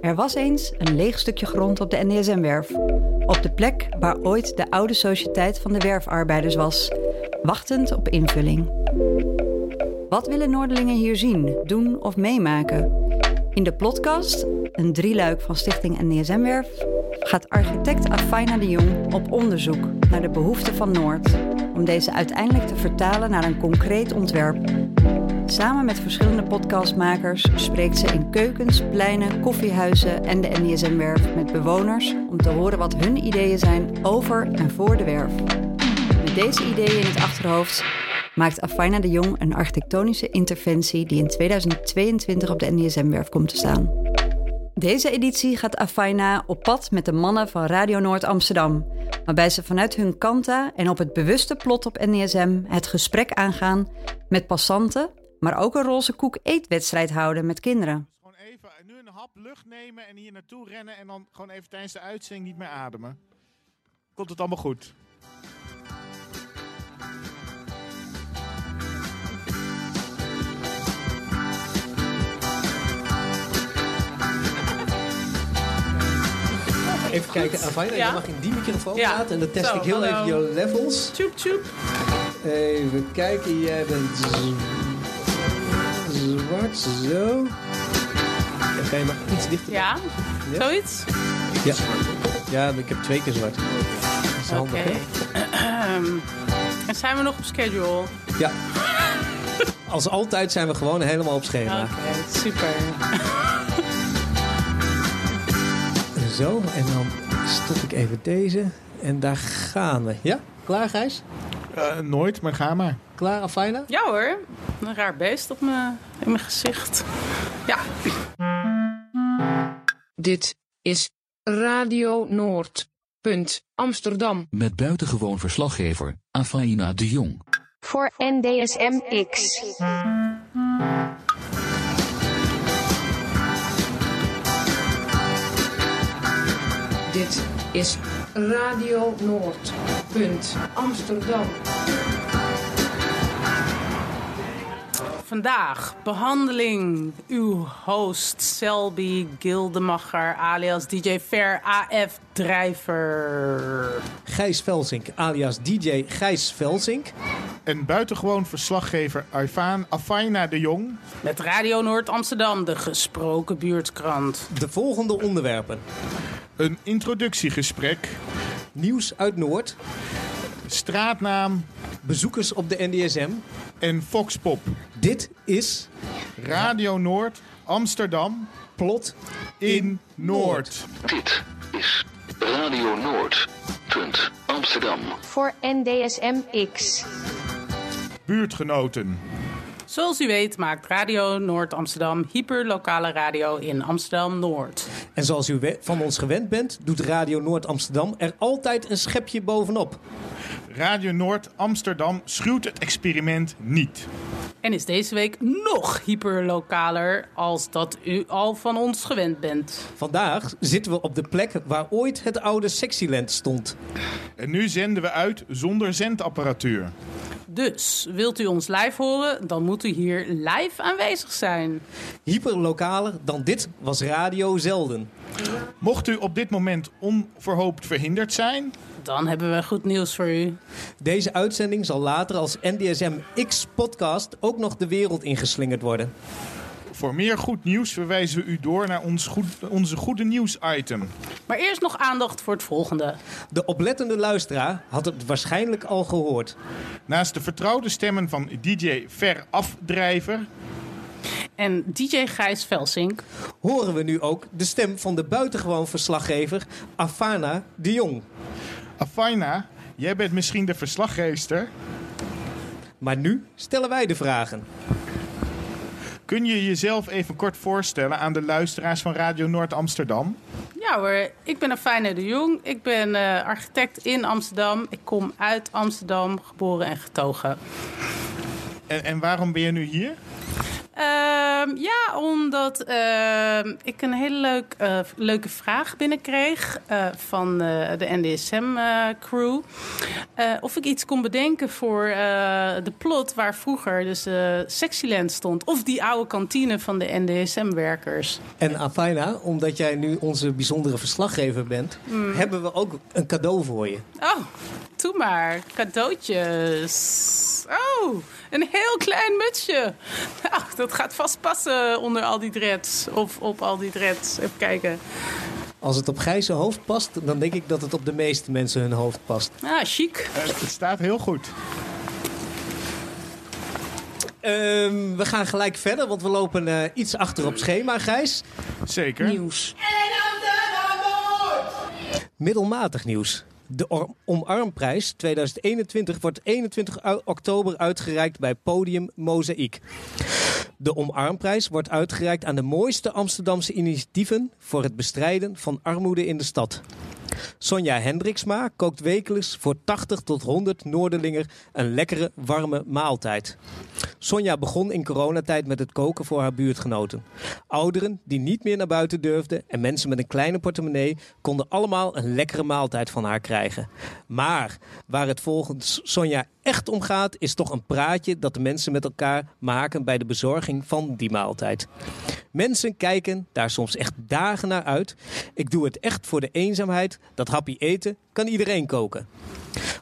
Er was eens een leeg stukje grond op de NDSM-werf. Op de plek waar ooit de oude sociëteit van de werfarbeiders was, wachtend op invulling. Wat willen Noorderlingen hier zien, doen of meemaken? In de podcast, een drieluik van Stichting NDSM-werf, gaat architect Afaina de Jong op onderzoek naar de behoeften van Noord, om deze uiteindelijk te vertalen naar een concreet ontwerp. Samen met verschillende podcastmakers spreekt ze in keukens, pleinen, koffiehuizen en de NDSM-werf met bewoners om te horen wat hun ideeën zijn over en voor de werf. Met deze ideeën in het achterhoofd maakt Afaina de Jong een architectonische interventie die in 2022 op de NDSM-werf komt te staan. Deze editie gaat Afaina op pad met de mannen van Radio Noord Amsterdam, waarbij ze vanuit hun kanta en op het bewuste plot op NDSM het gesprek aangaan met passanten, maar ook een roze koek eetwedstrijd houden met kinderen. Gewoon even nu een hap lucht nemen en hier naartoe rennen en dan gewoon even tijdens de uitzending niet meer ademen. Komt het allemaal goed? Even kijken, Avina, Ja. je mag in die microfoon Ja. praten en dan test Zo, ik heel hallo. even jouw levels. Tjoep, tjoep. Even kijken, jij bent zo. Dan kan je maar iets dichter. Ja, Ja. zoiets? Ja. ja, ik heb twee keer zwart. Dat is Oké. handig, hè? Ehm, en zijn we nog op schedule? Ja. Als altijd zijn we gewoon helemaal op Oké, schema. super. Zo, en dan stop ik even deze. En daar gaan we. Ja? Klaar, Gijs? Eh, nooit, maar ga maar. Klaar, Afina? Ja hoor, een raar beest op mijn, in mijn gezicht. Ja, Dit is Radio Noord. Punt Amsterdam. Met buitengewoon verslaggever Afaina de Jong. Voor NDSM-X. Dit is Radio Noord. Punt Amsterdam. Vandaag behandeling. Uw host Selby Gildemacher alias DJ Fair AF Drijver. Gijs Velsink, alias DJ Gijs Velsink. En buitengewoon verslaggever Arfaan Afaina de Jong. Met Radio Noord Amsterdam, de gesproken buurtkrant. De volgende onderwerpen. Een introductiegesprek. Nieuws uit Noord. Straatnaam Bezoekers op de NDSM. en Foxpop. Dit is Radio Noord Amsterdam Plot in Noord. Dit is Radio Noord. Punt Amsterdam. Voor NDSM-X. Buurtgenoten. Zoals u weet maakt Radio Noord Amsterdam hyperlokale radio in Amsterdam Noord. En zoals u van ons gewend bent, doet Radio Noord Amsterdam er altijd een schepje bovenop. Radio Noord Amsterdam schuwt het experiment niet. En is deze week nog hyperlokaler als dat u al van ons gewend bent. Vandaag zitten we op de plek waar ooit het oude Sexyland stond. En nu zenden we uit zonder zendapparatuur. Dus wilt u ons live horen, dan moet u hier live aanwezig zijn. Hyperlokaler dan dit was radio zelden. Mocht u op dit moment onverhoopt verhinderd zijn, Dan hebben we goed nieuws voor u. Deze uitzending zal later als NDSM X-podcast ook nog de wereld ingeslingerd worden. Voor meer goed nieuws verwijzen we u door naar ons goed, onze goede nieuws-item. Maar eerst nog aandacht voor het volgende. De oplettende luisteraar had het waarschijnlijk al gehoord. Naast de vertrouwde stemmen van DJ Ver Afdrijver En DJ Gijs Velsink. Horen we nu ook de stem van de buitengewoon verslaggever Afana de Jong. Afaina, jij bent misschien de verslaggeester. Maar nu stellen wij de vragen. Kun je jezelf even kort voorstellen aan de luisteraars van Radio Noord Amsterdam? Ja hoor, ik ben Afijne de Jong. Ik ben eh, architect in Amsterdam. Ik kom uit Amsterdam, geboren en getogen. En, en waarom ben je nu hier? Ehm, ja, omdat ehm, ik een hele leuk, eh, leuke vraag binnenkreeg eh, van eh, de NDSM-crew. of ik iets kon bedenken voor de plot waar vroeger dus Sexyland stond. Of die oude kantine van de NDSM-werkers. En Afaina, omdat jij nu onze bijzondere verslaggever bent, hebben we ook een cadeau voor je. Oh, doe maar. Cadeautjes. Oh, een heel klein mutsje. Nou, dat gaat vast passen onder al die dreads. Of op al die dreads. Even kijken. Als het op Gijs hoofd past, dan denk ik dat het op de meeste mensen hun hoofd past. Ah, chic. Eh, het staat heel goed. Ehm, we gaan gelijk verder, want we lopen eh, iets achter op schema, Gijs. Zeker. Nieuws. Middelmatig nieuws. De Omarmprijs 2021 wordt 21 u- oktober uitgereikt bij Podium Mozaïek. De Omarmprijs wordt uitgereikt aan de mooiste Amsterdamse initiatieven voor het bestrijden van armoede in de stad. Sonja Hendriksma kookt wekelijks voor 80 tot 100 Noorderlinger een lekkere, warme maaltijd. Sonja begon in coronatijd met het koken voor haar buurtgenoten. Ouderen die niet meer naar buiten durfden en mensen met een kleine portemonnee konden allemaal een lekkere maaltijd van haar krijgen. Maar waar het volgens Sonja echt om gaat, is toch een praatje dat de mensen met elkaar maken bij de bezorging van die maaltijd. Mensen kijken daar soms echt dagen naar uit. Ik doe het echt voor de eenzaamheid. Dat happy eten kan iedereen koken.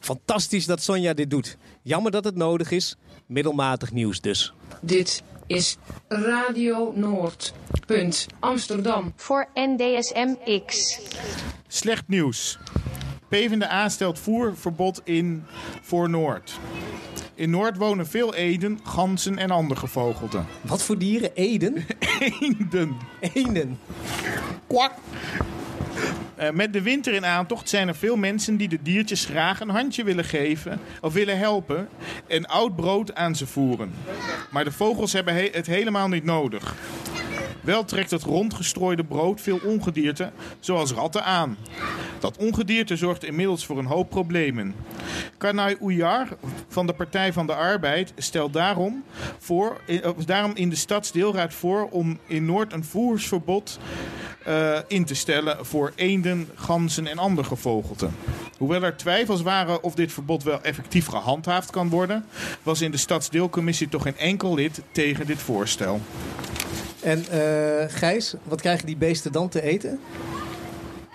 Fantastisch dat Sonja dit doet. Jammer dat het nodig is. Middelmatig nieuws dus. Dit is Radio Noord. Punt Amsterdam. Voor NDSM-X. Slecht nieuws. PvdA stelt voerverbod in voor Noord. In Noord wonen veel eden, ganzen en andere gevogelten. Wat voor dieren? Eden? Eenden. Enen. Kwak. Eh, met de winter in aantocht zijn er veel mensen die de diertjes graag een handje willen geven of willen helpen en oud brood aan ze voeren. Maar de vogels hebben he- het helemaal niet nodig. Wel trekt het rondgestrooide brood veel ongedierte, zoals ratten, aan. Dat ongedierte zorgt inmiddels voor een hoop problemen. Kanai Oejar van de Partij van de Arbeid stelt daarom, voor, eh, daarom in de stadsdeelraad voor om in Noord een voersverbod eh, in te stellen voor eenden, ganzen en andere gevogelte. Hoewel er twijfels waren of dit verbod wel effectief gehandhaafd kan worden, was in de stadsdeelcommissie toch geen enkel lid tegen dit voorstel. En eh, Gijs, wat krijgen die beesten dan te eten?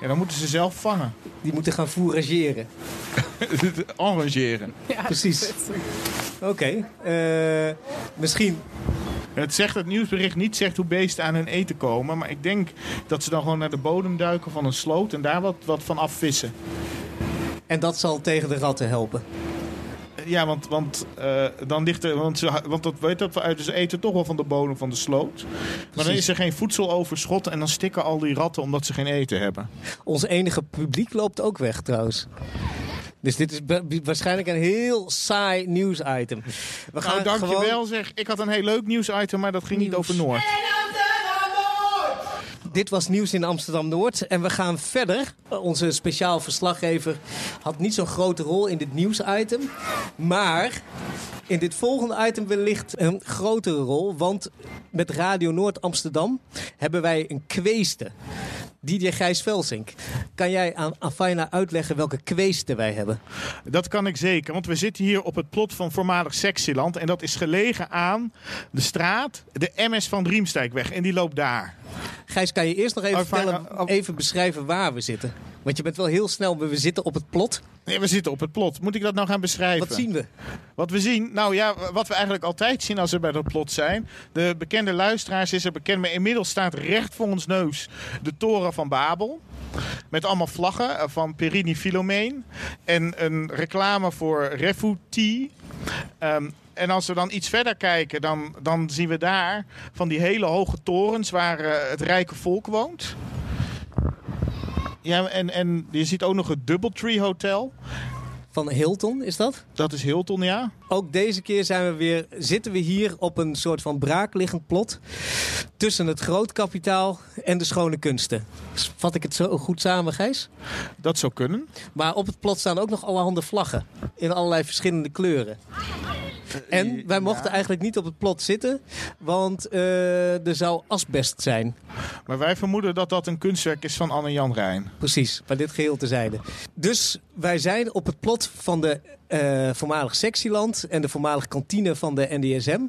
Ja, dan moeten ze zelf vangen. Die moeten gaan fourageren. Arrangeren. Ja, Precies. Oké. eh, misschien. Het zegt het nieuwsbericht niet zegt hoe beesten aan hun eten komen. Maar ik denk dat ze dan gewoon naar de bodem duiken van een sloot en daar wat, wat van afvissen. En dat zal tegen de ratten helpen. Ja, want, want eh, dan ligt er. Want, ze, want dat weet dat we uit. Ze eten toch wel van de bodem van de sloot. Maar dan is er geen voedseloverschot en dan stikken al die ratten omdat ze geen eten hebben. Ons enige publiek loopt ook weg trouwens. Dus dit is waarschijnlijk een heel saai nieuwsitem. We Nou, dankjewel gewoon- zeg. Ik had een heel leuk nieuwsitem, maar dat ging niet Nieuws. over Noord. Dit was nieuws in Amsterdam-Noord. En we gaan verder. Onze speciaal verslaggever had niet zo'n grote rol in dit nieuwsitem. Maar in dit volgende item wellicht een grotere rol. Want met Radio Noord Amsterdam hebben wij een kweeste. DJ Gijs Velsink. Kan jij aan Afaina uitleggen welke kweeste wij hebben? Dat kan ik zeker, want we zitten hier op het plot van voormalig Sexyland. En dat is gelegen aan de straat, de MS van Riemstijkweg. En die loopt daar. Gijs, kan je eerst nog even, vertellen, even beschrijven waar we zitten? Want je bent wel heel snel, we zitten op het plot. Nee, we zitten op het plot. Moet ik dat nou gaan beschrijven? Wat zien we? Wat we zien, nou ja, wat we eigenlijk altijd zien als we bij dat plot zijn. De bekende luisteraars is er bekend, maar inmiddels staat recht voor ons neus de toren van Babel. Met allemaal vlaggen eh, van Perini Philomeen. En een reclame voor Refuti. Ehm, en als we dan iets verder kijken, dan, dan zien we daar van die hele hoge torens waar eh, het rijke volk woont. Ja, en, en je ziet ook nog het Doubletree Hotel. Van Hilton is dat? Dat is Hilton, ja. Ook deze keer zijn we weer, zitten we hier op een soort van braakliggend plot. Tussen het grootkapitaal en de schone kunsten. Vat ik het zo goed samen, Gijs? Dat zou kunnen. Maar op het plot staan ook nog allerhande vlaggen. In allerlei verschillende kleuren. En wij mochten ja. eigenlijk niet op het plot zitten, want eh, er zou asbest zijn. Maar wij vermoeden dat dat een kunstwerk is van Anne-Jan Rijn. Precies, maar dit geheel tezijde. Dus wij zijn op het plot van de eh, voormalig sectieland en de voormalige kantine van de NDSM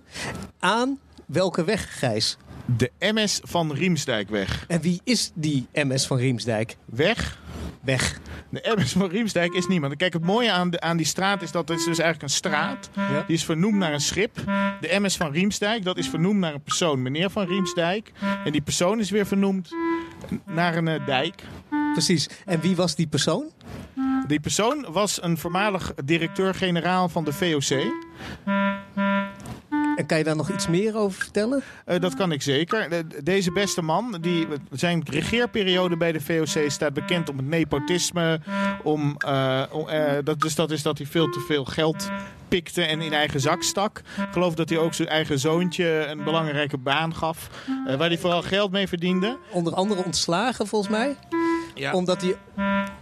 aan welke weg, Gijs? De MS van Riemsdijkweg. En wie is die MS van Riemsdijk? Weg. Weg. De MS van Riemsdijk is niemand. Kijk, het mooie aan, de, aan die straat is dat het is dus eigenlijk een straat. Ja. Die is vernoemd naar een schip. De MS van Riemsdijk, dat is vernoemd naar een persoon, meneer van Riemsdijk. En die persoon is weer vernoemd naar een eh, dijk. Precies. En wie was die persoon? Die persoon was een voormalig directeur-generaal van de VOC. En kan je daar nog iets meer over vertellen? Eh, dat kan ik zeker. De- deze beste man, die, zijn regeerperiode bij de VOC staat bekend om het nepotisme. Om, eh, om, eh, dat, dus dat is dat hij veel te veel geld pikte en in eigen zak stak. Ik geloof dat hij ook zijn eigen zoontje een belangrijke baan gaf. waar hij vooral geld mee verdiende. Onder andere ontslagen volgens mij. Ja, Omdat hij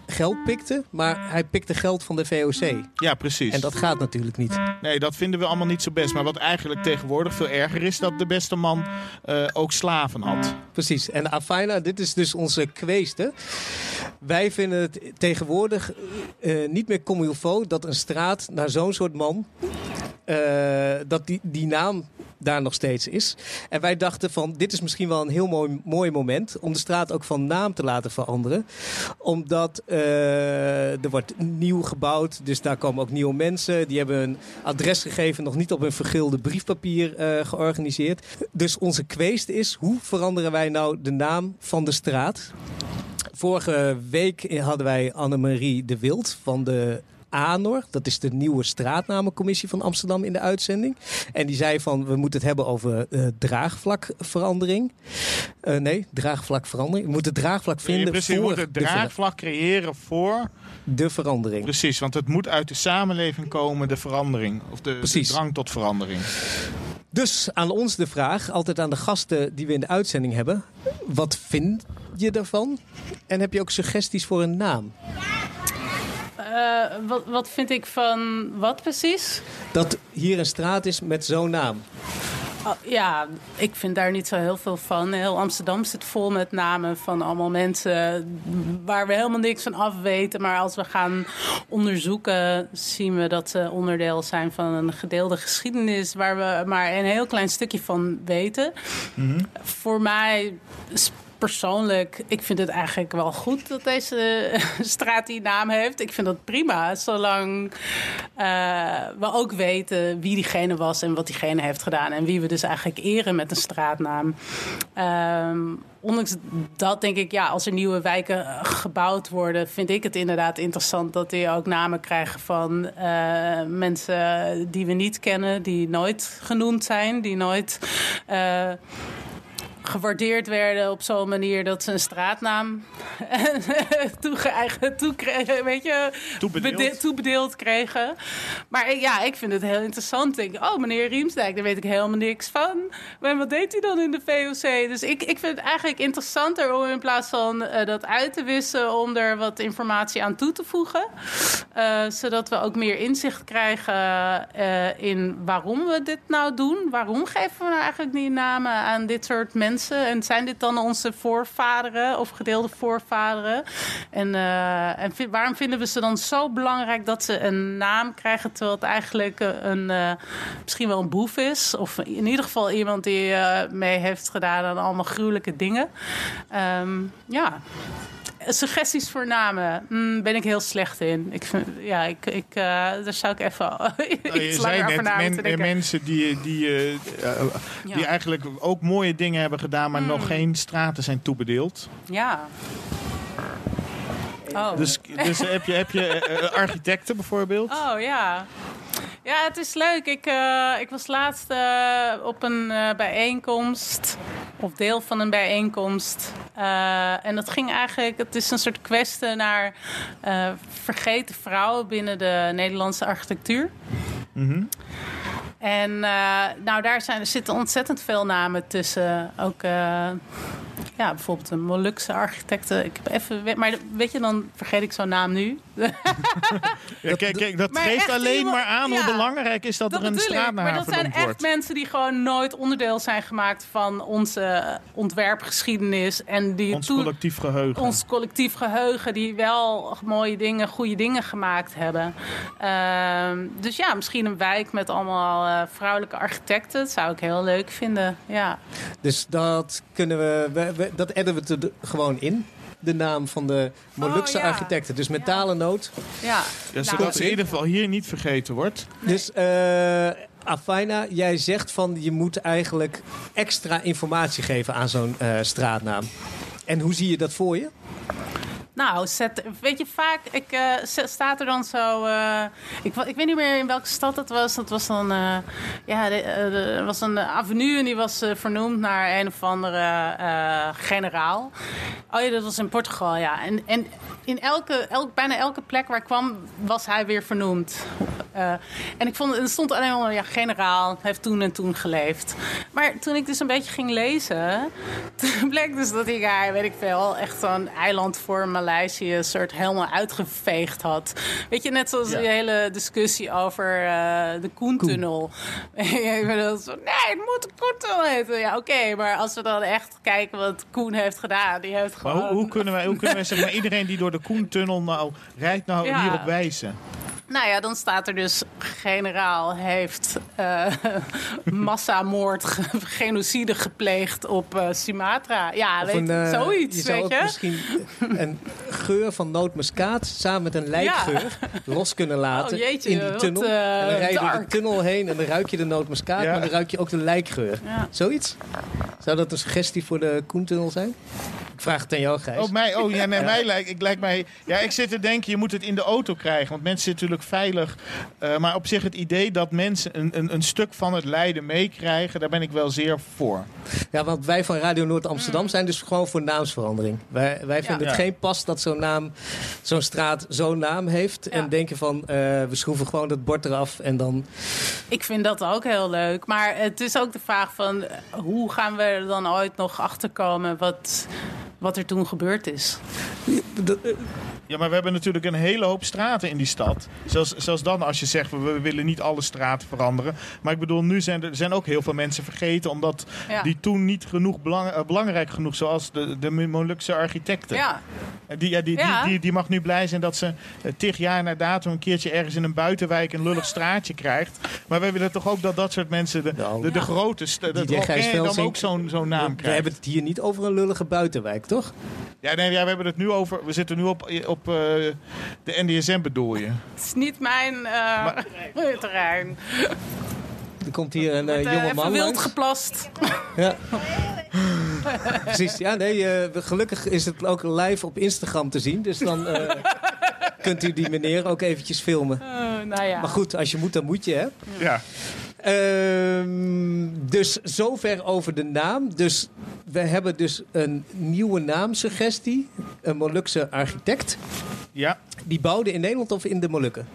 geld pikte, maar hij pikte geld van de VOC. ja precies. En dat gaat natuurlijk niet. Nee, dat vinden we allemaal niet zo best. Maar wat eigenlijk tegenwoordig veel erger is, dat de beste man eh, ook slaven had. Precies. En Afina, dit is dus onze kweeste. Wij vinden het tegenwoordig eh, niet meer comme il faut dat een straat naar zo'n soort man, eh, dat die, die naam daar nog steeds is. En wij dachten van, dit is misschien wel een heel mooi, mooi moment om de straat ook van naam te laten veranderen. Omdat eh, er wordt nieuw gebouwd, dus daar komen ook nieuwe mensen. Die hebben een adresgegeven nog niet op een vergulde briefpapier eh, georganiseerd. Dus onze kweest is, hoe veranderen wij nou de naam van de straat? Vorige week hadden wij Annemarie de Wild van de ANOR. Dat is de nieuwe straatnamencommissie van Amsterdam in de uitzending. En die zei van, we moeten het hebben over eh, draagvlakverandering. Eh, nee, draagvlakverandering. We moeten draagvlak vinden Precies, je voor moet het draagvlak creëren voor... de verandering. Precies, want het moet uit de samenleving komen, de verandering. Of de, de Precies. drang tot verandering. Dus aan ons de vraag, altijd aan de gasten die we in de uitzending hebben. Wat vind je daarvan? En heb je ook suggesties voor een naam? Eh, wat, wat vind ik van wat precies? Dat hier een straat is met zo'n naam. Oh, ja, ik vind daar niet zo heel veel van. Heel Amsterdam zit vol met namen van allemaal mensen waar we helemaal niks van af weten. Maar als we gaan onderzoeken, zien we dat ze onderdeel zijn van een gedeelde geschiedenis waar we maar een heel klein stukje van weten. Voor mij persoonlijk, ik vind het eigenlijk wel goed dat deze straat die naam heeft. Ik vind dat prima, zolang eh, we ook weten wie diegene was en wat diegene heeft gedaan. En wie we dus eigenlijk eren met een straatnaam. Ehm, ondanks dat denk ik, ja, als er nieuwe wijken gebouwd worden, vind ik het inderdaad interessant dat die ook namen krijgen van eh, mensen die we niet kennen, die nooit genoemd zijn, die nooit. eh, gewaardeerd werden op zo'n manier dat ze een straatnaam toegeëigend, toekregen, weet je, Toebedeeld. bede- toebedeeld kregen. Maar ja, ik vind het heel interessant. Ik denk, oh, meneer Riemsdijk, daar weet ik helemaal niks van. Maar wat deed hij dan in de VOC? Dus ik, ik vind het eigenlijk interessanter om in plaats van eh, dat uit te wissen, om er wat informatie aan toe te voegen. Eh, zodat we ook meer inzicht krijgen eh, in waarom we dit nou doen. Waarom geven we nou eigenlijk die namen aan dit soort mensen? En zijn dit dan onze voorvaderen of gedeelde voorvaderen? En, eh, en waarom vinden we ze dan zo belangrijk dat ze een naam krijgen, terwijl het eigenlijk eh, een, eh, misschien wel een boef is? Of in ieder geval iemand die mee heeft gedaan aan allemaal gruwelijke dingen. Ehm, ja. Suggesties voor namen mm, ben ik heel slecht in. Ik vind, ja, ik, ik, eh, daar zou ik even Nou, iets langer over na men- denken. mensen die, die, eh, eh, die Ja. eigenlijk ook mooie dingen hebben gedaan, maar nog geen straten zijn toebedeeld. Ja. Oh. Dus, dus heb je, heb je eh, eh, architecten bijvoorbeeld? Oh ja. Ja, het is leuk. Ik, eh, ik was laatst eh, op een eh, bijeenkomst, of deel van een bijeenkomst. En dat ging eigenlijk, het is een soort kwestie naar vergeten vrouwen binnen de Nederlandse architectuur. En eh, nou, daar zijn, er zitten ontzettend veel namen tussen. Ook ja, bijvoorbeeld een Molukse architecten. Ik heb even, maar weet je, dan vergeet ik zo'n naam nu. Ja, kijk, kijk, dat Maar geeft alleen iemand- maar aan hoe ja. belangrijk is dat, Dat er een straat naar Maar dat zijn echt wordt. mensen die gewoon nooit onderdeel zijn gemaakt van onze ontwerpgeschiedenis. En die Ons toen- collectief geheugen. ons collectief geheugen, die wel mooie dingen, goede dingen gemaakt hebben. Ehm, dus ja, misschien een wijk met allemaal eh, vrouwelijke architecten. Dat zou ik heel leuk vinden. Ja. Dus dat kunnen we, we, we- dat adden we er gewoon in. De naam van de Molukse Oh, ja. architecten. Dus metalen noot. Ja. Ja, Nou, zodat ze in ieder geval hier niet vergeten wordt. Dus eh Afaina, jij zegt van je moet eigenlijk extra informatie geven aan zo'n eh, straatnaam. En hoe zie je dat voor je? Nou, zet, weet je, vaak ik, eh, staat er dan zo... eh, ik, ik weet niet meer in welke stad het was. Dat was dan... eh, ja, er was een avenue en die was vernoemd naar een of andere generaal. Oh ja, dat was in Portugal, ja. En, en in elke, elk, bijna elke plek waar ik kwam, was hij weer vernoemd. En ik vond, er stond alleen maar, ja, generaal, heeft toen en toen geleefd. Maar toen ik dus een beetje ging lezen, bleek dus dat die guy, weet ik veel, echt zo'n eiland voor Maleisië soort helemaal uitgeveegd had. Weet je, net zoals Ja. die hele discussie over eh, de Koentunnel. ik bedoel, zo, nee, het moet de Koentunnel heten. Ja, oké, maar als we dan echt kijken wat Koen heeft gedaan, die heeft Maar gewoon... hoe, hoe kunnen wij, hoe kunnen wij zeg maar, iedereen die door de Koentunnel nou rijdt, nou Ja. hierop wijzen? Nou ja, dan staat er dus generaal heeft eh, massamoord, ge- genocide gepleegd op eh, Sumatra. Ja, weet, eh, zoiets, je zou weet ook je? misschien een geur van nootmuskaat samen met een lijkgeur los kunnen laten Oh, jeetje, in die wat, tunnel. en dan rij je door de tunnel heen en dan ruik je de nootmuskaat, Ja. maar dan ruik je ook de lijkgeur. Ja. Zoiets? Zou dat een suggestie voor de Koentunnel zijn? Ik vraag het aan jou, Gijs. Oh, mij, oh ja, nee, mij lijkt, ik lijkt mij. Ja, ik zit te denken, je moet het in de auto krijgen. Want mensen zitten natuurlijk veilig. Eh, maar op zich het idee dat mensen een, een, een stuk van het lijden meekrijgen, daar ben ik wel zeer voor. Ja, want wij van Radio Noord Amsterdam zijn dus gewoon voor naamsverandering. Wij, wij vinden het Ja. geen pas dat zo'n naam, zo'n straat zo'n naam heeft. Ja. En denken van, eh, we schroeven gewoon dat bord eraf en dan... Ik vind dat ook heel leuk. Maar het is ook de vraag van hoe gaan we er dan ooit nog achterkomen wat, wat er toen gebeurd is? Eh, Ja, maar we hebben natuurlijk een hele hoop straten in die stad. Zelfs, zelfs dan als je zegt, we, we willen niet alle straten veranderen. Maar ik bedoel, nu zijn er zijn ook heel veel mensen vergeten... omdat Ja. die toen niet genoeg belang, eh, belangrijk genoeg... zoals de, de Molukse architecten. Ja, En Die, ja, die, Ja. Die, die, die mag nu blij zijn dat ze eh, tig jaar na datum... een keertje ergens in een buitenwijk een lullig straatje krijgt. Maar wij willen toch ook dat dat soort mensen... de, Nou. de, de Ja. grote... st- Dat dan ook zo'n zo'n naam we krijgt. hebben het hier niet over een lullige buitenwijk, toch? Ja, nee, ja, we hebben het nu over... We zitten nu op, op eh, de NDSM bedoel je. het is niet mijn eh, terrein. Er komt hier een eh, jonge even man wild langs. geplast. Ja. Precies, ja, nee, gelukkig is het ook live op Instagram te zien. Dus dan eh, kunt u die meneer ook eventjes filmen. Eh, nou ja. Maar goed, als je moet, dan moet je, hè? Ja. Ehm, dus zover over de naam. Dus we hebben dus een nieuwe naamsuggestie. Een Molukse architect. Ja. Die bouwde in Nederland of in de Molukken?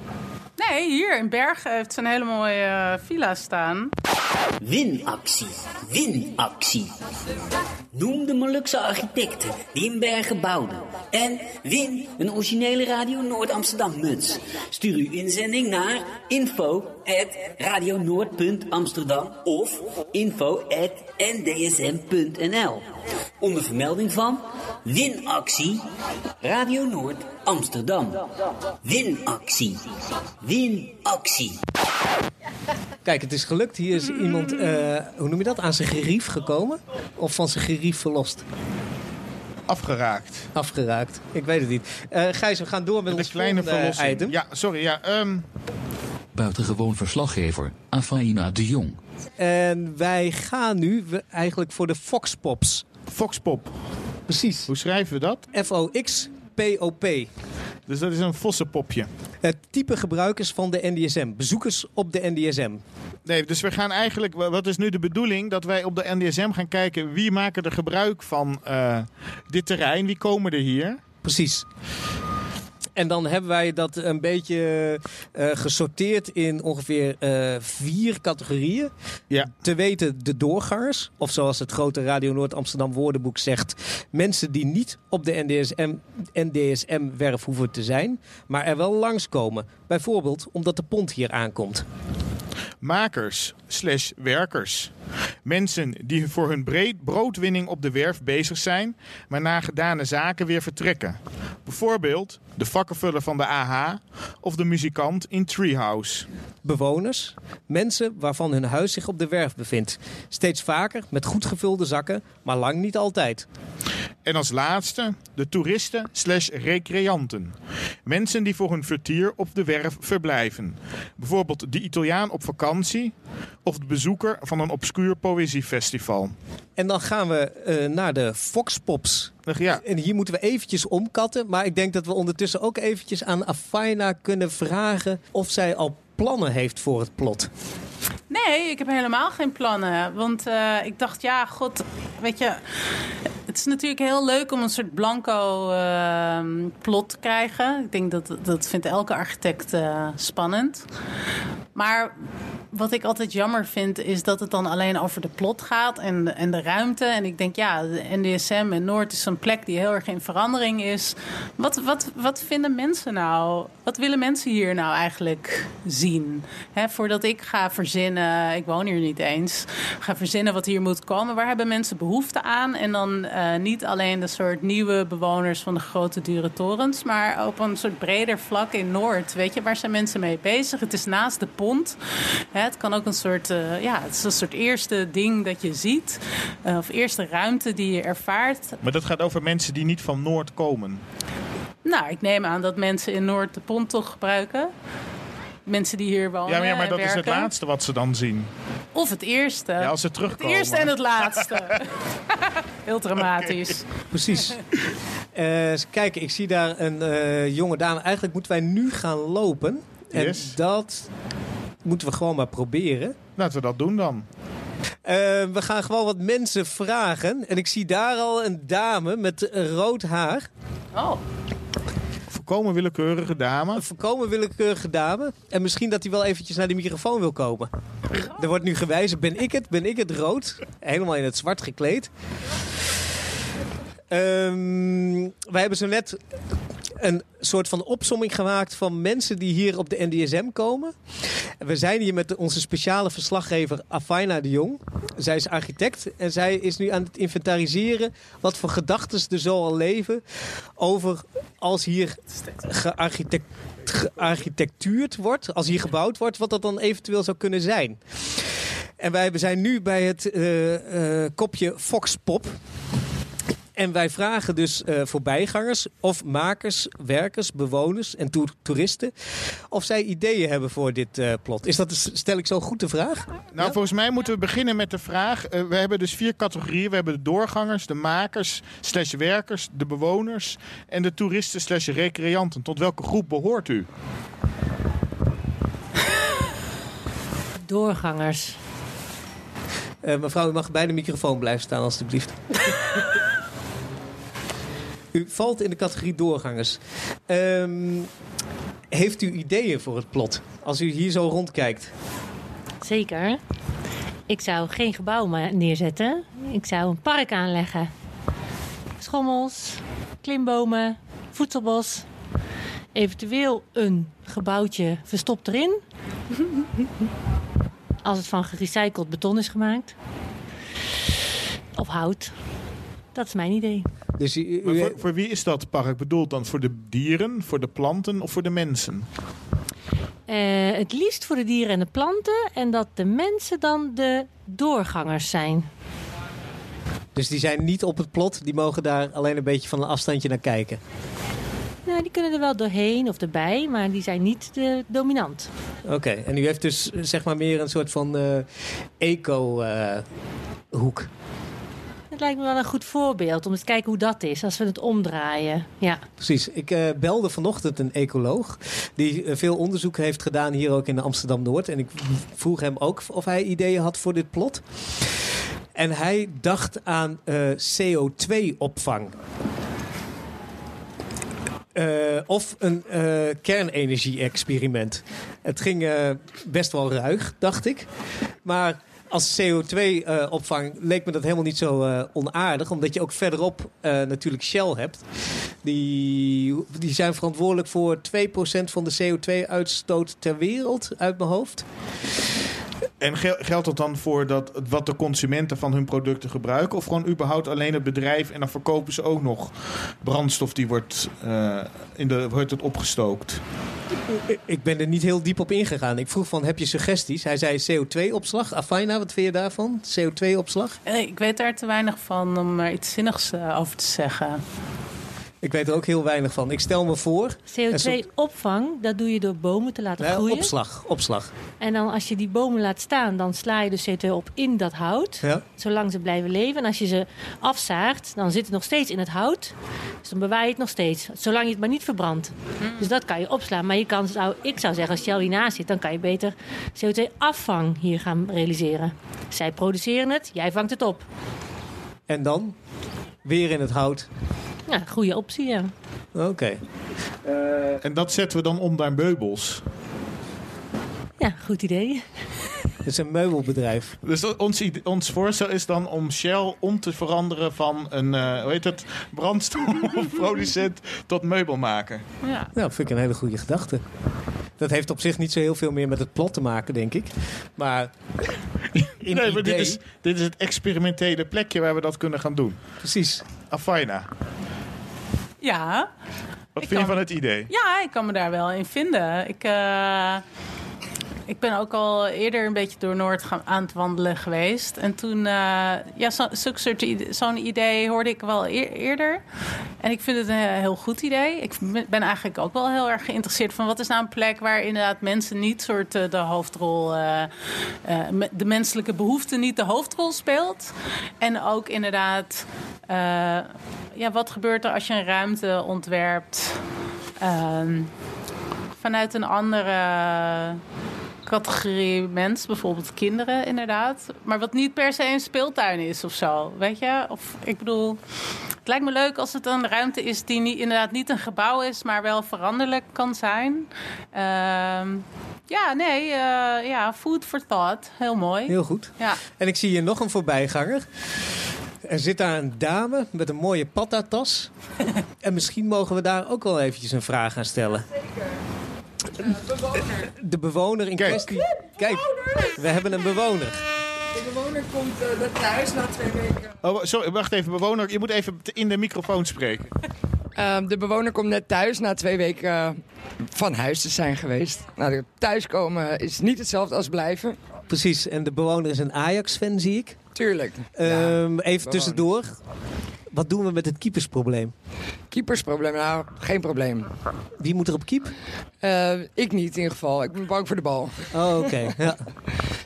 Nee, hier in Bergen heeft ze een hele mooie eh, villa staan. Winactie, winactie. Noem de Molukse architecten die in Bergen bouwden. En win een originele Radio Noord-Amsterdam muts. Stuur uw inzending naar info.radionoord.amsterdam of info.ndsm.nl Onder vermelding van Winactie Radio Noord Amsterdam. Winactie. Winactie. Kijk, het is gelukt. Hier is iemand, eh, hoe noem je dat, aan zijn gerief gekomen? Of van zijn gerief verlost? Afgeraakt. Afgeraakt. Ik weet het niet. Eh Gijs, we gaan door met De ons kleine volgende item. Ja, sorry. Ja, ehm, Buitengewoon verslaggever, Afaina de Jong. En wij gaan nu eigenlijk voor de Fox Pops. Foxpop. Precies. Hoe schrijven we dat? F-O-X-P-O-P. Dus dat is een vossenpopje. Het type gebruikers van de NDSM. Bezoekers op de NDSM. Nee, dus we gaan eigenlijk... Wat is nu de bedoeling? Dat wij op de NDSM gaan kijken... wie maken er gebruik van eh, dit terrein? Wie komen er hier? Precies. En dan hebben wij dat een beetje eh, gesorteerd in ongeveer eh, vier categorieën. Ja. Te weten de doorgangers, of zoals het grote Radio Noord Amsterdam woordenboek zegt, mensen die niet op de NDSM, NDSM-werf hoeven te zijn, maar er wel langskomen. Bijvoorbeeld omdat de pont hier aankomt. Makers slash werkers. Mensen die voor hun breed broodwinning op de werf bezig zijn, maar na gedane zaken weer vertrekken. Bijvoorbeeld de vakkenvuller van de AH of de muzikant in Treehouse. Bewoners, mensen waarvan hun huis zich op de werf bevindt. Steeds vaker met goed gevulde zakken, maar lang niet altijd. En als laatste de toeristen slash recreanten. Mensen die voor hun vertier op de werf verblijven. Bijvoorbeeld de Italiaan op vakantie of de bezoeker van een obscuur poëziefestival. En dan gaan we eh, naar de Foxpops. Ja, En hier moeten we eventjes omkatten. Maar ik denk dat we ondertussen ook eventjes aan Afaina kunnen vragen of zij al plannen heeft voor het plot. Nee, ik heb helemaal geen plannen. Want eh, ik dacht, ja, god, weet je... Het is natuurlijk heel leuk om een soort blanco eh, plot te krijgen. Ik denk dat dat vindt elke architect eh, spannend. Maar wat ik altijd jammer vind, is dat het dan alleen over de plot gaat en, en de ruimte. En ik denk, ja, de NDSM en Noord is een plek die heel erg in verandering is. Wat, wat, wat vinden mensen nou? Wat willen mensen hier nou eigenlijk zien? Voordat ik ga verzinnen, ik woon hier niet eens, ga verzinnen wat hier moet komen. Waar hebben mensen behoefte aan? En dan eh, niet alleen de soort nieuwe bewoners van de grote dure torens, maar op een soort breder vlak in Noord. Weet je, waar zijn mensen mee bezig? Het is naast de pont. Hè, het kan ook een soort, eh, ja, het is een soort eerste ding dat je ziet. eh, of eerste ruimte die je ervaart. maar dat gaat over mensen die niet van Noord komen. Nou, ik neem aan dat mensen in Noord de pont toch gebruiken. Mensen die hier wonen Ja, maar, ja, maar dat is het laatste wat ze dan zien. Of het eerste. Ja, als ze het terugkomen. eerste en het laatste. Heel dramatisch. Precies. Eh, eens kijken, ik zie daar een eh, jonge dame. Eigenlijk moeten wij nu gaan lopen. En dat moeten we gewoon maar proberen. Laten we dat doen dan. Eh, we gaan gewoon wat mensen vragen. En ik zie daar al een dame met rood haar. Oh. Volkomen willekeurige dame. Een volkomen willekeurige dame. En misschien dat hij wel eventjes naar de microfoon wil komen. Er wordt nu gewijzen, ben ik het? Ben ik het rood? Helemaal in het zwart gekleed. Ehm, wij hebben zo net een soort van opsomming gemaakt van mensen die hier op de NDSM komen. We zijn hier met onze speciale verslaggever Afaina de Jong. Zij is architect en zij is nu aan het inventariseren wat voor gedachten er zo al leven over als hier gearchitect, gearchitectuurd wordt, als hier gebouwd wordt, wat dat dan eventueel zou kunnen zijn. En wij zijn nu bij het eh, eh, kopje Foxpop. En wij vragen dus eh, voorbijgangers of makers, werkers, bewoners en toer- toeristen of zij ideeën hebben voor dit eh, plot. Is dat, stel ik zo goed de vraag? Nou, volgens mij moeten we beginnen met de vraag. eh, we hebben dus vier categorieën. We hebben de doorgangers, de makers, slash werkers, de bewoners en de toeristen slash recreanten. Tot welke groep behoort u? Doorgangers. Eh, mevrouw, u mag bij de microfoon blijven staan alstublieft. u valt in de categorie doorgangers. Ehm, heeft u ideeën voor het plot? Als u hier zo rondkijkt. Zeker. Ik zou geen gebouw neerzetten. Ik zou een park aanleggen. Schommels, klimbomen, voedselbos. Eventueel een gebouwtje verstopt erin. Als het van gerecycled beton is gemaakt. Of hout. Dat is mijn idee. Dus u, u- Maar voor, voor wie is dat park bedoeld dan? Voor de dieren, voor de planten of voor de mensen? Eh, het liefst voor de dieren en de planten. En dat de mensen dan de doorgangers zijn. dus die zijn niet op het plot, die mogen daar alleen een beetje van een afstandje naar kijken. Nou, die kunnen er wel doorheen of erbij, maar die zijn niet de dominant. Oké, en u heeft dus eh, zeg maar meer een soort van eh, eco-hoek. Lijkt me wel een goed voorbeeld om te kijken hoe dat is als we het omdraaien. Ja. Precies. Ik eh, belde vanochtend een ecoloog die eh, veel onderzoek heeft gedaan hier ook in Amsterdam Noord. En ik vroeg hem ook of hij ideeën had voor dit plot. En hij dacht aan eh, CO2-opvang. Eh, of een kernenergie-experiment. Het ging best wel ruig, dacht ik. Maar als CO2-opvang leek me dat helemaal niet zo eh, onaardig. Omdat je ook verderop eh, natuurlijk Shell hebt. Die, die zijn verantwoordelijk voor 2% van de CO2-uitstoot ter wereld, uit mijn hoofd. En gel- geldt dat dan voor dat, wat de consumenten van hun producten gebruiken? Of gewoon überhaupt alleen het bedrijf en dan verkopen ze ook nog brandstof die wordt, eh, in de, wordt het opgestookt? Ik- ben er niet heel diep op ingegaan. Ik vroeg van, heb je suggesties? Hij zei CO2-opslag. Afina, wat vind je daarvan? CO2-opslag? Eh, Ik weet daar te weinig van om er iets zinnigs eh, over te zeggen. Ik weet er ook heel weinig van. Ik stel me voor... En zo- CO2-opvang, dat doe je door bomen te laten Nee, groeien. opslag, opslag. En dan als je die bomen laat staan, dan sla je de CO2 op in dat hout. Ja. Zolang ze blijven leven. En als je ze afzaagt, dan zit het nog steeds in het hout. Dus dan bewaar je het nog steeds. Zolang je het maar niet verbrandt. Dus dat kan je opslaan. Maar je kan, zou, ik zou zeggen, als Shell hiernaast zit, dan kan je beter CO2-afvang hier gaan realiseren. Zij produceren het, jij vangt het op. En dan? Weer in het hout. Ja, goede optie, ja. Oké. En dat zetten we dan om naar meubels. Ja, goed idee. Het is een meubelbedrijf. Dus ons, ons voorstel is dan om Shell om te veranderen van een eh, hoe heet het, brandstofproducent tot meubelmaker. Ja. Nou, vind ik een hele goede gedachte. Dat heeft op zich niet zo heel veel meer met het plot te maken, denk ik. Maar in nee, maar dit is, dit is het experimentele plekje waar we dat kunnen gaan doen. Precies. Afina, Ja. wat Ik vind je van het idee? Ja, ik kan me daar wel in vinden. Ik, eh, ik ben ook al eerder een beetje door Noord gaan, aan het wandelen geweest. En toen, eh, ja, zo'n idee hoorde ik wel eer- eerder. En ik vind het een heel goed idee. Ik ben eigenlijk ook wel heel erg geïnteresseerd van wat is nou een plek waar inderdaad mensen niet soort eh, de hoofdrol, eh, de menselijke behoefte niet de hoofdrol speelt. En ook inderdaad, ja, wat gebeurt er als je een ruimte ontwerpt? Ehm, vanuit een andere categorie mens, bijvoorbeeld kinderen inderdaad. Maar wat niet per se een speeltuin is of zo, weet je? Of ik bedoel, het lijkt me leuk als het een ruimte is die niet, inderdaad niet een gebouw is, maar wel veranderlijk kan zijn. Ehm, ja, nee, eh, ja, food for thought, heel mooi. Heel goed. Ja. En ik zie hier nog een voorbijganger. Er zit daar een dame met een mooie pattatas. en misschien mogen we daar ook wel eventjes een vraag aan stellen. De bewoner in Kijk. kwestie. Kijk, we hebben een bewoner. De bewoner komt eh, naar thuis na twee weken. Oh, sorry, wacht even, bewoner. Je moet even in de microfoon spreken. Ehm, de bewoner komt net thuis na twee weken eh, van huis te zijn geweest. Nou, thuiskomen is niet hetzelfde als blijven. Precies, en de bewoner is een Ajax-fan, zie ik. Tuurlijk. Ehm, even tussendoor. Wat doen we met het keepersprobleem? Keepersprobleem, nou, geen probleem. Wie moet er op keep? Eh, ik niet in ieder geval. Ik ben bang voor de bal. Oh, oké. ja.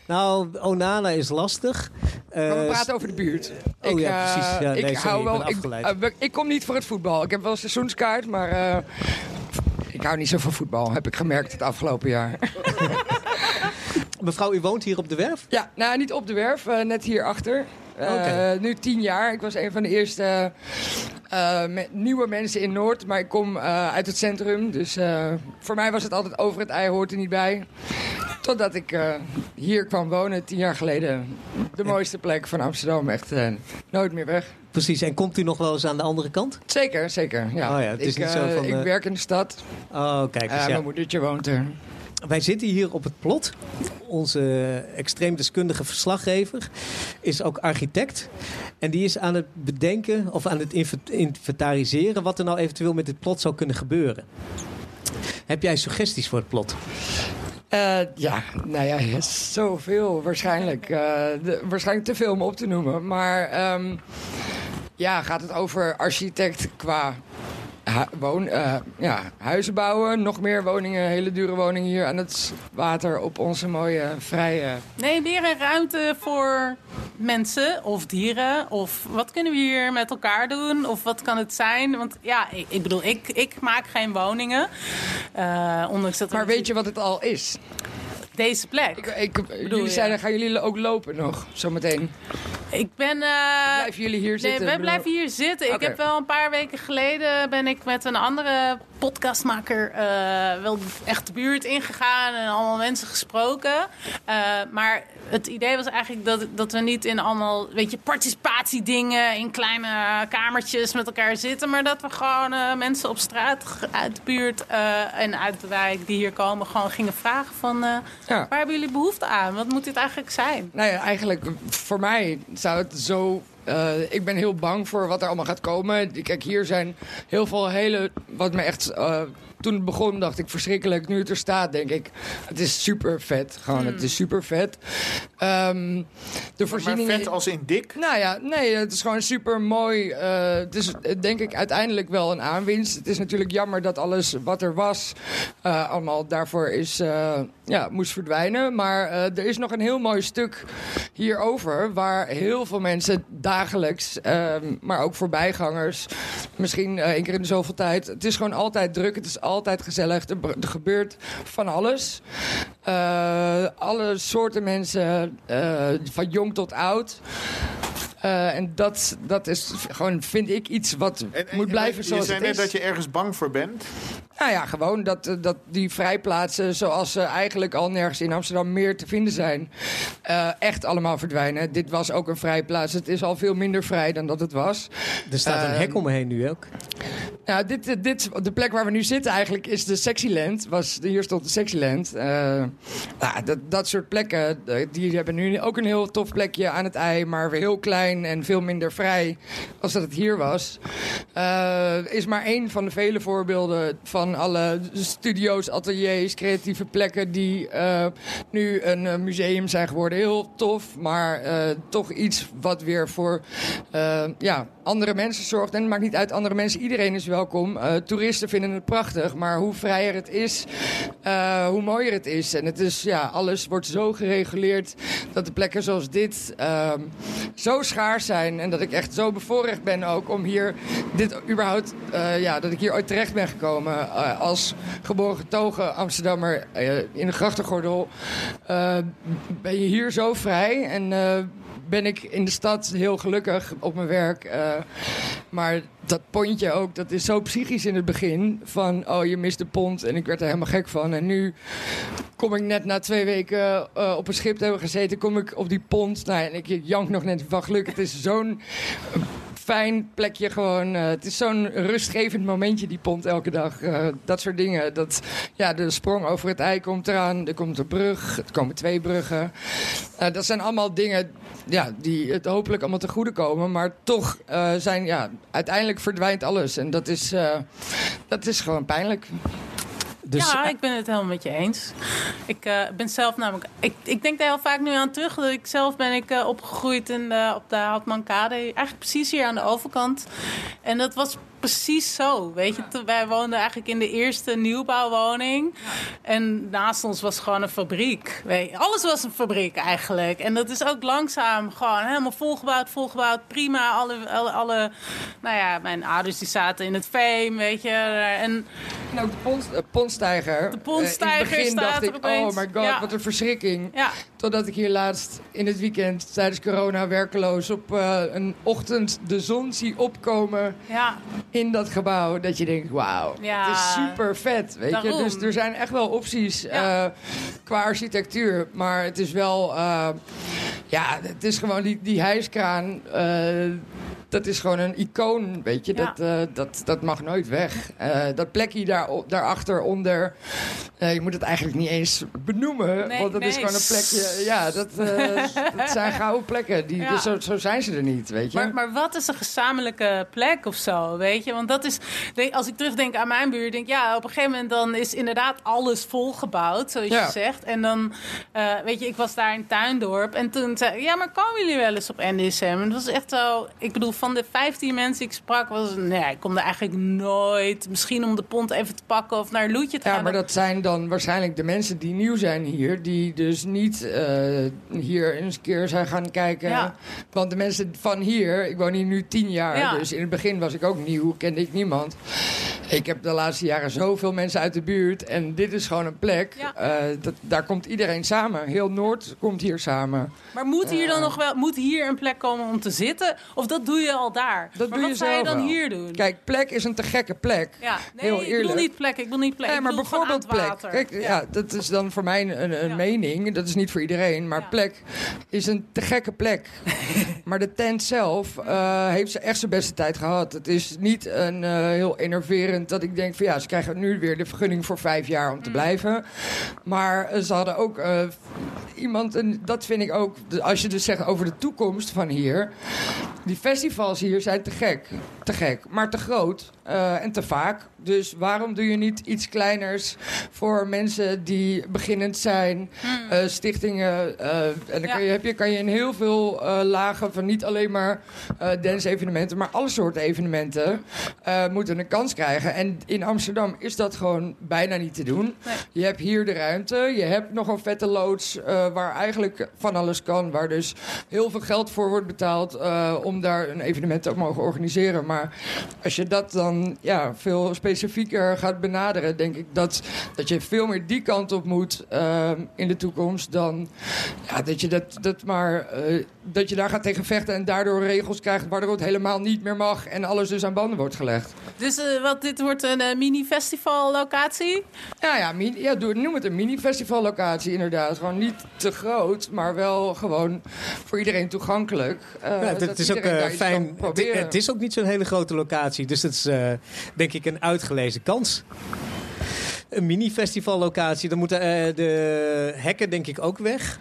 Nou, Onana is lastig. Maar we Eh, praten over de buurt. Oh ik, ja, eh, precies. Ja, nee, ik sorry, hou wel. Ik, eh, ik kom niet voor het voetbal. Ik heb wel een seizoenskaart, maar eh, ik hou niet zo van voetbal. Heb ik gemerkt het afgelopen jaar. Mevrouw, u woont hier op de werf? Ja, nou niet op de werf, eh, net hierachter. Eh Oké. Nu tien jaar. Ik was een van de eerste eh, me- nieuwe mensen in Noord. Maar ik kom eh, uit het centrum. Dus eh, voor mij was het altijd over het ei hoort er niet bij. Totdat ik eh, hier kwam wonen, tien jaar geleden. De mooiste plek van Amsterdam. Echt eh, nooit meer weg. Precies, en komt u nog wel eens aan de andere kant? Zeker, zeker. Ja. Oh ja, het is ik, niet zo eh, van, ik eh, werk in de stad. Oh, kijk eens. Eh, ja. Mijn moedertje woont er. Wij zitten hier op het plot. Onze extreem deskundige verslaggever is ook architect. En die is aan het bedenken of aan het inve- inventariseren wat er nou eventueel met dit plot zou kunnen gebeuren. Heb jij suggesties voor het plot? Eh, ja, nou ja, zoveel waarschijnlijk. Eh, waarschijnlijk te veel om op te noemen. Maar ehm, ja, gaat het over architect qua woon, eh, ja, huizen bouwen? Nog meer woningen, hele dure woningen hier aan het water op onze mooie vrije... Nee, meer een ruimte voor mensen of dieren. Of wat kunnen we hier met elkaar doen? Of wat kan het zijn? Want ja, ik, ik bedoel, ik, ik maak geen woningen. Eh, ondanks dat Maar weet je wat het al is? Deze plek. Ik, ik, Bedoel jullie zeiden, gaan jullie ook lopen nog, zometeen? Ik ben... eh, Blijven jullie hier zitten? Nee, wij bedoel- blijven hier zitten. Ik heb wel een paar weken geleden ben ik met een andere podcastmaker eh, wel echt de buurt ingegaan en allemaal mensen gesproken. Eh, maar het idee was eigenlijk dat, dat we niet in allemaal, weet je, participatiedingen in kleine kamertjes met elkaar zitten, maar dat we gewoon mensen op straat uit de buurt en uit de wijk die hier komen gewoon gingen vragen van Ja. waar hebben jullie behoefte aan? Wat moet dit eigenlijk zijn? Nou ja, eigenlijk voor mij zou het zo. Eh, ik ben heel bang voor wat er allemaal gaat komen. Kijk, hier zijn heel veel hele. Wat me echt. eh, toen het begon dacht ik verschrikkelijk. Nu het er staat, denk ik. Het is super vet. Gewoon, het is super vet. Ehm, de Maar voorzieningen. vet als in dik. Nou ja, nee, het is gewoon super mooi. eh, het is denk ik uiteindelijk wel een aanwinst. Het is natuurlijk jammer dat alles wat er was, allemaal daarvoor is, ja, moest verdwijnen. Maar er is nog een heel mooi stuk hierover, waar heel veel mensen dagelijks, ehm, maar ook voorbijgangers, misschien eh, één keer in de zoveel tijd. Het is gewoon altijd druk, het is altijd gezellig. Er, er gebeurt van alles. Eh, alle soorten mensen, eh, van jong tot oud. Eh, en dat, dat is gewoon, vind ik, iets wat moet blijven je zoals zei het net is. dat je ergens bang voor bent. Nou ja, gewoon dat, eh, dat die vrijplaatsen, zoals ze eigenlijk al nergens in Amsterdam meer te vinden zijn, eh, echt allemaal verdwijnen. Dit was ook een vrijplaats. Het is al veel minder vrij dan dat het was. Er staat een hek omheen nu ook. Nou, dit, dit, de plek waar we nu zitten eigenlijk is de Sexyland. Was, hier stond de Sexyland. Eh nou, dat, dat soort plekken, die hebben nu ook een heel tof plekje aan het ei. Maar weer heel klein en veel minder vrij als dat het hier was. Eh, is maar één van de vele voorbeelden van alle studio's, ateliers, creatieve plekken... die eh, nu een eh, museum zijn geworden. Heel tof, maar toch iets wat weer voor ja, andere mensen zorgt. En het maakt niet uit, andere mensen, iedereen is welkom. Toeristen vinden het prachtig, maar hoe vrijer het is, hoe mooier het is. En het is, ja, alles wordt zo gereguleerd dat de plekken zoals dit ehm, zo zijn. En dat ik echt zo bevoorrecht ben ook om hier dit überhaupt, eh, ja, dat ik hier ooit terecht ben gekomen eh, als geboren getogen Amsterdammer eh, in de grachtengordel. Ben je hier zo vrij en ben ik in de stad heel gelukkig op mijn werk. eh, maar dat pontje ook, dat is zo psychisch in het begin. Van, oh, je mist de pont. En ik werd er helemaal gek van. En nu kom ik net na twee weken eh, op een schip te hebben gezeten... kom ik op die pont. Nou, en ik jank nog net van geluk. Het is zo'n fijn plekje gewoon. eh, het is zo'n rustgevend momentje, die pont elke dag. Eh, dat soort dingen. Dat, ja, de sprong over het ei komt eraan. Er komt een brug. Er komen twee bruggen. Eh, dat zijn allemaal dingen ja, die het hopelijk allemaal te goede komen. Maar toch zijn, ja, uiteindelijk verdwijnt alles. En dat is, dat is gewoon pijnlijk. Dus, ja, eh, ik ben het helemaal met je eens. Ik eh, ben zelf namelijk. Ik, ik denk daar heel vaak nu aan terug. Dat ik zelf ben ik eh, opgegroeid in de, op de Houtmankade. Eigenlijk precies hier aan de overkant. En dat was precies zo. Weet je, toen- wij woonden eigenlijk in de eerste nieuwbouwwoning. En naast ons was gewoon een fabriek. Weet je, alles was een fabriek eigenlijk. En dat is ook langzaam gewoon helemaal volgebouwd, volgebouwd. Prima. Alle, alle, alle nou ja, mijn ouders die zaten in het Veem, weet je. En En ook de eh, pontstijger. De Eh, in het begin staat dacht ik, opeens. oh my god, Ja. wat een verschrikking. ja, Totdat ik hier laatst in het weekend tijdens corona werkeloos op eh, een ochtend de zon zie opkomen ja. In dat gebouw. Dat je denkt, wauw, Ja. het is super vet. Weet je? Dus er zijn echt wel opties Ja. eh, qua architectuur. Maar het is wel, eh, ja, het is gewoon die, die hijskraan. eh, dat is gewoon een icoon, weet je. Ja. Dat, dat, dat mag nooit weg. Dat plekje daar, daarachter, onder... je moet het eigenlijk niet eens benoemen. Nee, want dat is gewoon een plekje... Ja, dat, dat zijn gouden plekken. Die, dus zo, zo zijn ze er niet, weet je. Maar, maar wat is een gezamenlijke plek of zo, weet je? Want dat is, als ik terugdenk aan mijn buurt, denk ik, ja, op een gegeven moment dan is inderdaad alles volgebouwd, zoals Ja. je zegt. En dan, eh, weet je, ik was daar in Tuindorp en toen zei ik, ja, maar komen jullie wel eens op NDSM? En dat was echt zo, ik bedoel, van de 15 mensen die ik sprak, was, nee, ik kom er eigenlijk nooit. Misschien om de pont even te pakken of naar Loetje te Ja, gaan. maar dat zijn dan waarschijnlijk de mensen die nieuw zijn hier. Die dus niet eh, hier eens een keer zijn gaan kijken. Ja. Want de mensen van hier, ik woon hier nu tien jaar. Ja. Dus in het begin was ik ook nieuw, kende ik niemand. Ik heb de laatste jaren zoveel mensen uit de buurt. En dit is gewoon een plek. eh, dat, daar komt iedereen samen. Heel Noord komt hier samen. Maar moet hier dan Eh. nog wel moet hier een plek komen om te zitten? Of dat doe je al daar? Dat maar doe wat je zou je dan wel. hier doen? Kijk, plek is een te gekke plek. ja, nee, heel ik eerlijk. bedoel niet plek. Ik wil niet plek. Nee, ik maar bijvoorbeeld plek. Kijk, ja. dat is dan voor mij een, een mening. Dat is niet voor iedereen. Maar plek is een te gekke plek. maar de tent zelf eh, heeft ze echt zijn beste tijd gehad. Het is niet een eh, heel enerverend dat ik denk van ja, ze krijgen nu weer de vergunning voor vijf jaar om te blijven. Maar eh, ze hadden ook eh, iemand, en dat vind ik ook, als je dus zegt over de toekomst van hier. Die festivals hier zijn te gek. Te gek, maar te groot en te vaak. Dus waarom doe je niet iets kleiners voor mensen die beginnend zijn, eh, stichtingen. eh, en dan kan je, heb je, kan je in heel veel eh, lagen van niet alleen maar dance-evenementen, maar alle soorten evenementen moeten een kans krijgen. En in Amsterdam is dat gewoon bijna niet te doen. Je hebt hier de ruimte, je hebt nog een vette loods waar eigenlijk van alles kan, waar dus heel veel geld voor wordt betaald om daar een evenement te mogen organiseren. Maar als je dat dan ja, veel specifieker gaat benaderen, denk ik dat, dat je veel meer die kant op moet eh, in de toekomst dan ja, dat je dat, dat maar eh, dat je daar gaat tegen vechten en daardoor regels krijgt waardoor het helemaal niet meer mag en alles dus aan banden wordt gelegd. Dus eh, wat, dit wordt een eh, mini-festival-locatie? Ja, ja, mini, ja doe, noem het een mini-festivallocatie inderdaad. Gewoon niet te groot, maar wel gewoon voor iedereen toegankelijk. Eh, Ja, dat het is ook eh, fijn. Het, het is ook niet zo'n hele grote locatie. Dus dat is eh, denk ik een uitgelezen kans. Een mini-festivallocatie. Dan moeten eh, de hekken denk ik ook weg.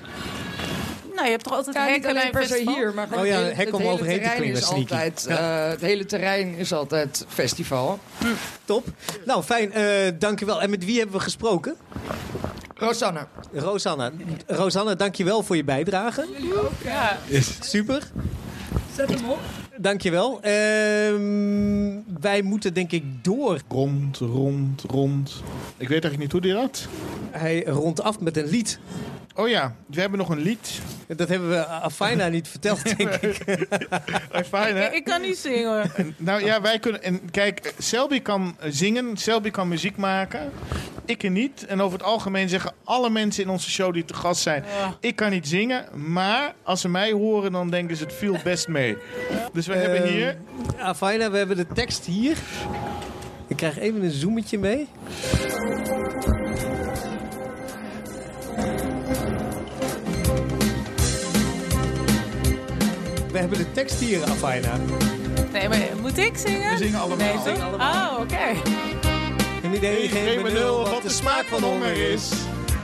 Nou, je hebt toch altijd Ja, niet alleen per een se festival? hier, maar gewoon Oh ja, het hele, hek het om hele overheen te klimmen, is sneaky. altijd, Ja. eh, Het hele terrein is altijd festival. Top. Nou, fijn. eh dankjewel. En met wie hebben we gesproken? Rosanne. Rosanna. Rosanne, dankjewel voor je bijdrage. Jullie ook, ja. Super. Zet hem op. Dankjewel. Ehm wij moeten denk ik door. Rond, rond, rond. Ik weet eigenlijk niet hoe die dat. Hij rondt af met een lied. Oh ja, we hebben nog een lied. Dat hebben we Afina niet verteld, denk ik. Hè? Ik, ik kan niet zingen hoor. Nou ja, wij kunnen. En kijk, Selby kan eh, zingen, Selby kan muziek maken. Ik er niet. En over het algemeen zeggen alle mensen in onze show die te gast zijn: ik kan niet zingen. Maar als ze mij horen, dan denken ze het viel best mee. Dus we hebben Ehm, hier. Afina, we hebben de tekst hier. Ik krijg even een zoometje mee. We hebben de tekst hier, Afina. Nee, maar moet ik zingen? We zingen allemaal. Nee, We zingen toch? allemaal. Oh, oké. Een idee, Geef me nul wat de smaak van honger is.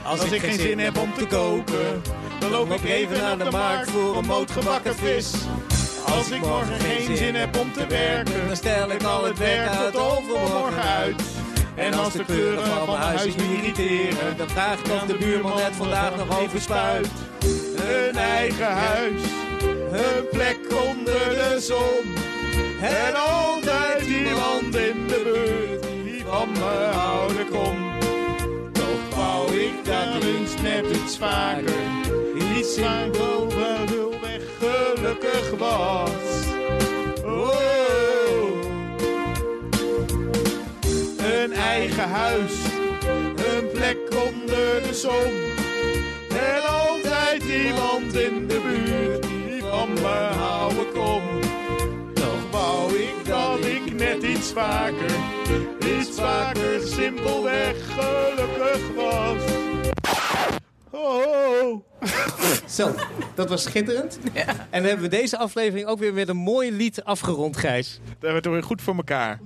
Als ik geen zin heb om te koken, dan loop ik even naar de markt voor een moot gebakken vis. Als ik morgen geen zin heb om te werken, dan stel ik al het werk uit overmorgen uit. En als de kleuren van mijn huis me irriteren, dan vraag ik of de buurman net vandaag nog over spuit. Een eigen huis, een plek onder de zon. En altijd iemand in de buurt die van me houden kon. Toch wou ik dat eens net iets vaker, iets simpel weg gelukkig was. Oh. Een eigen huis, een plek onder de zon. En altijd iemand in de buurt me houden kon. Toch wou ik dat ik net iets vaker, iets vaker simpelweg gelukkig was. Oh. Zo, dat was schitterend. En dan hebben we deze aflevering ook weer met een mooi lied afgerond, Gijs. Dat hebben we toch weer goed voor elkaar.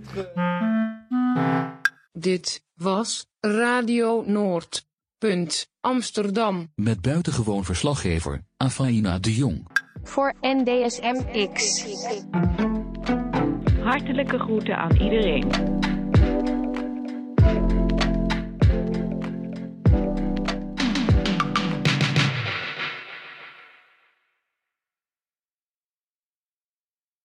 Dit was Radio Noord. Punt Amsterdam. Met buitengewoon verslaggever Afaina de Jong. Voor NDSM X. Hartelijke groeten aan iedereen.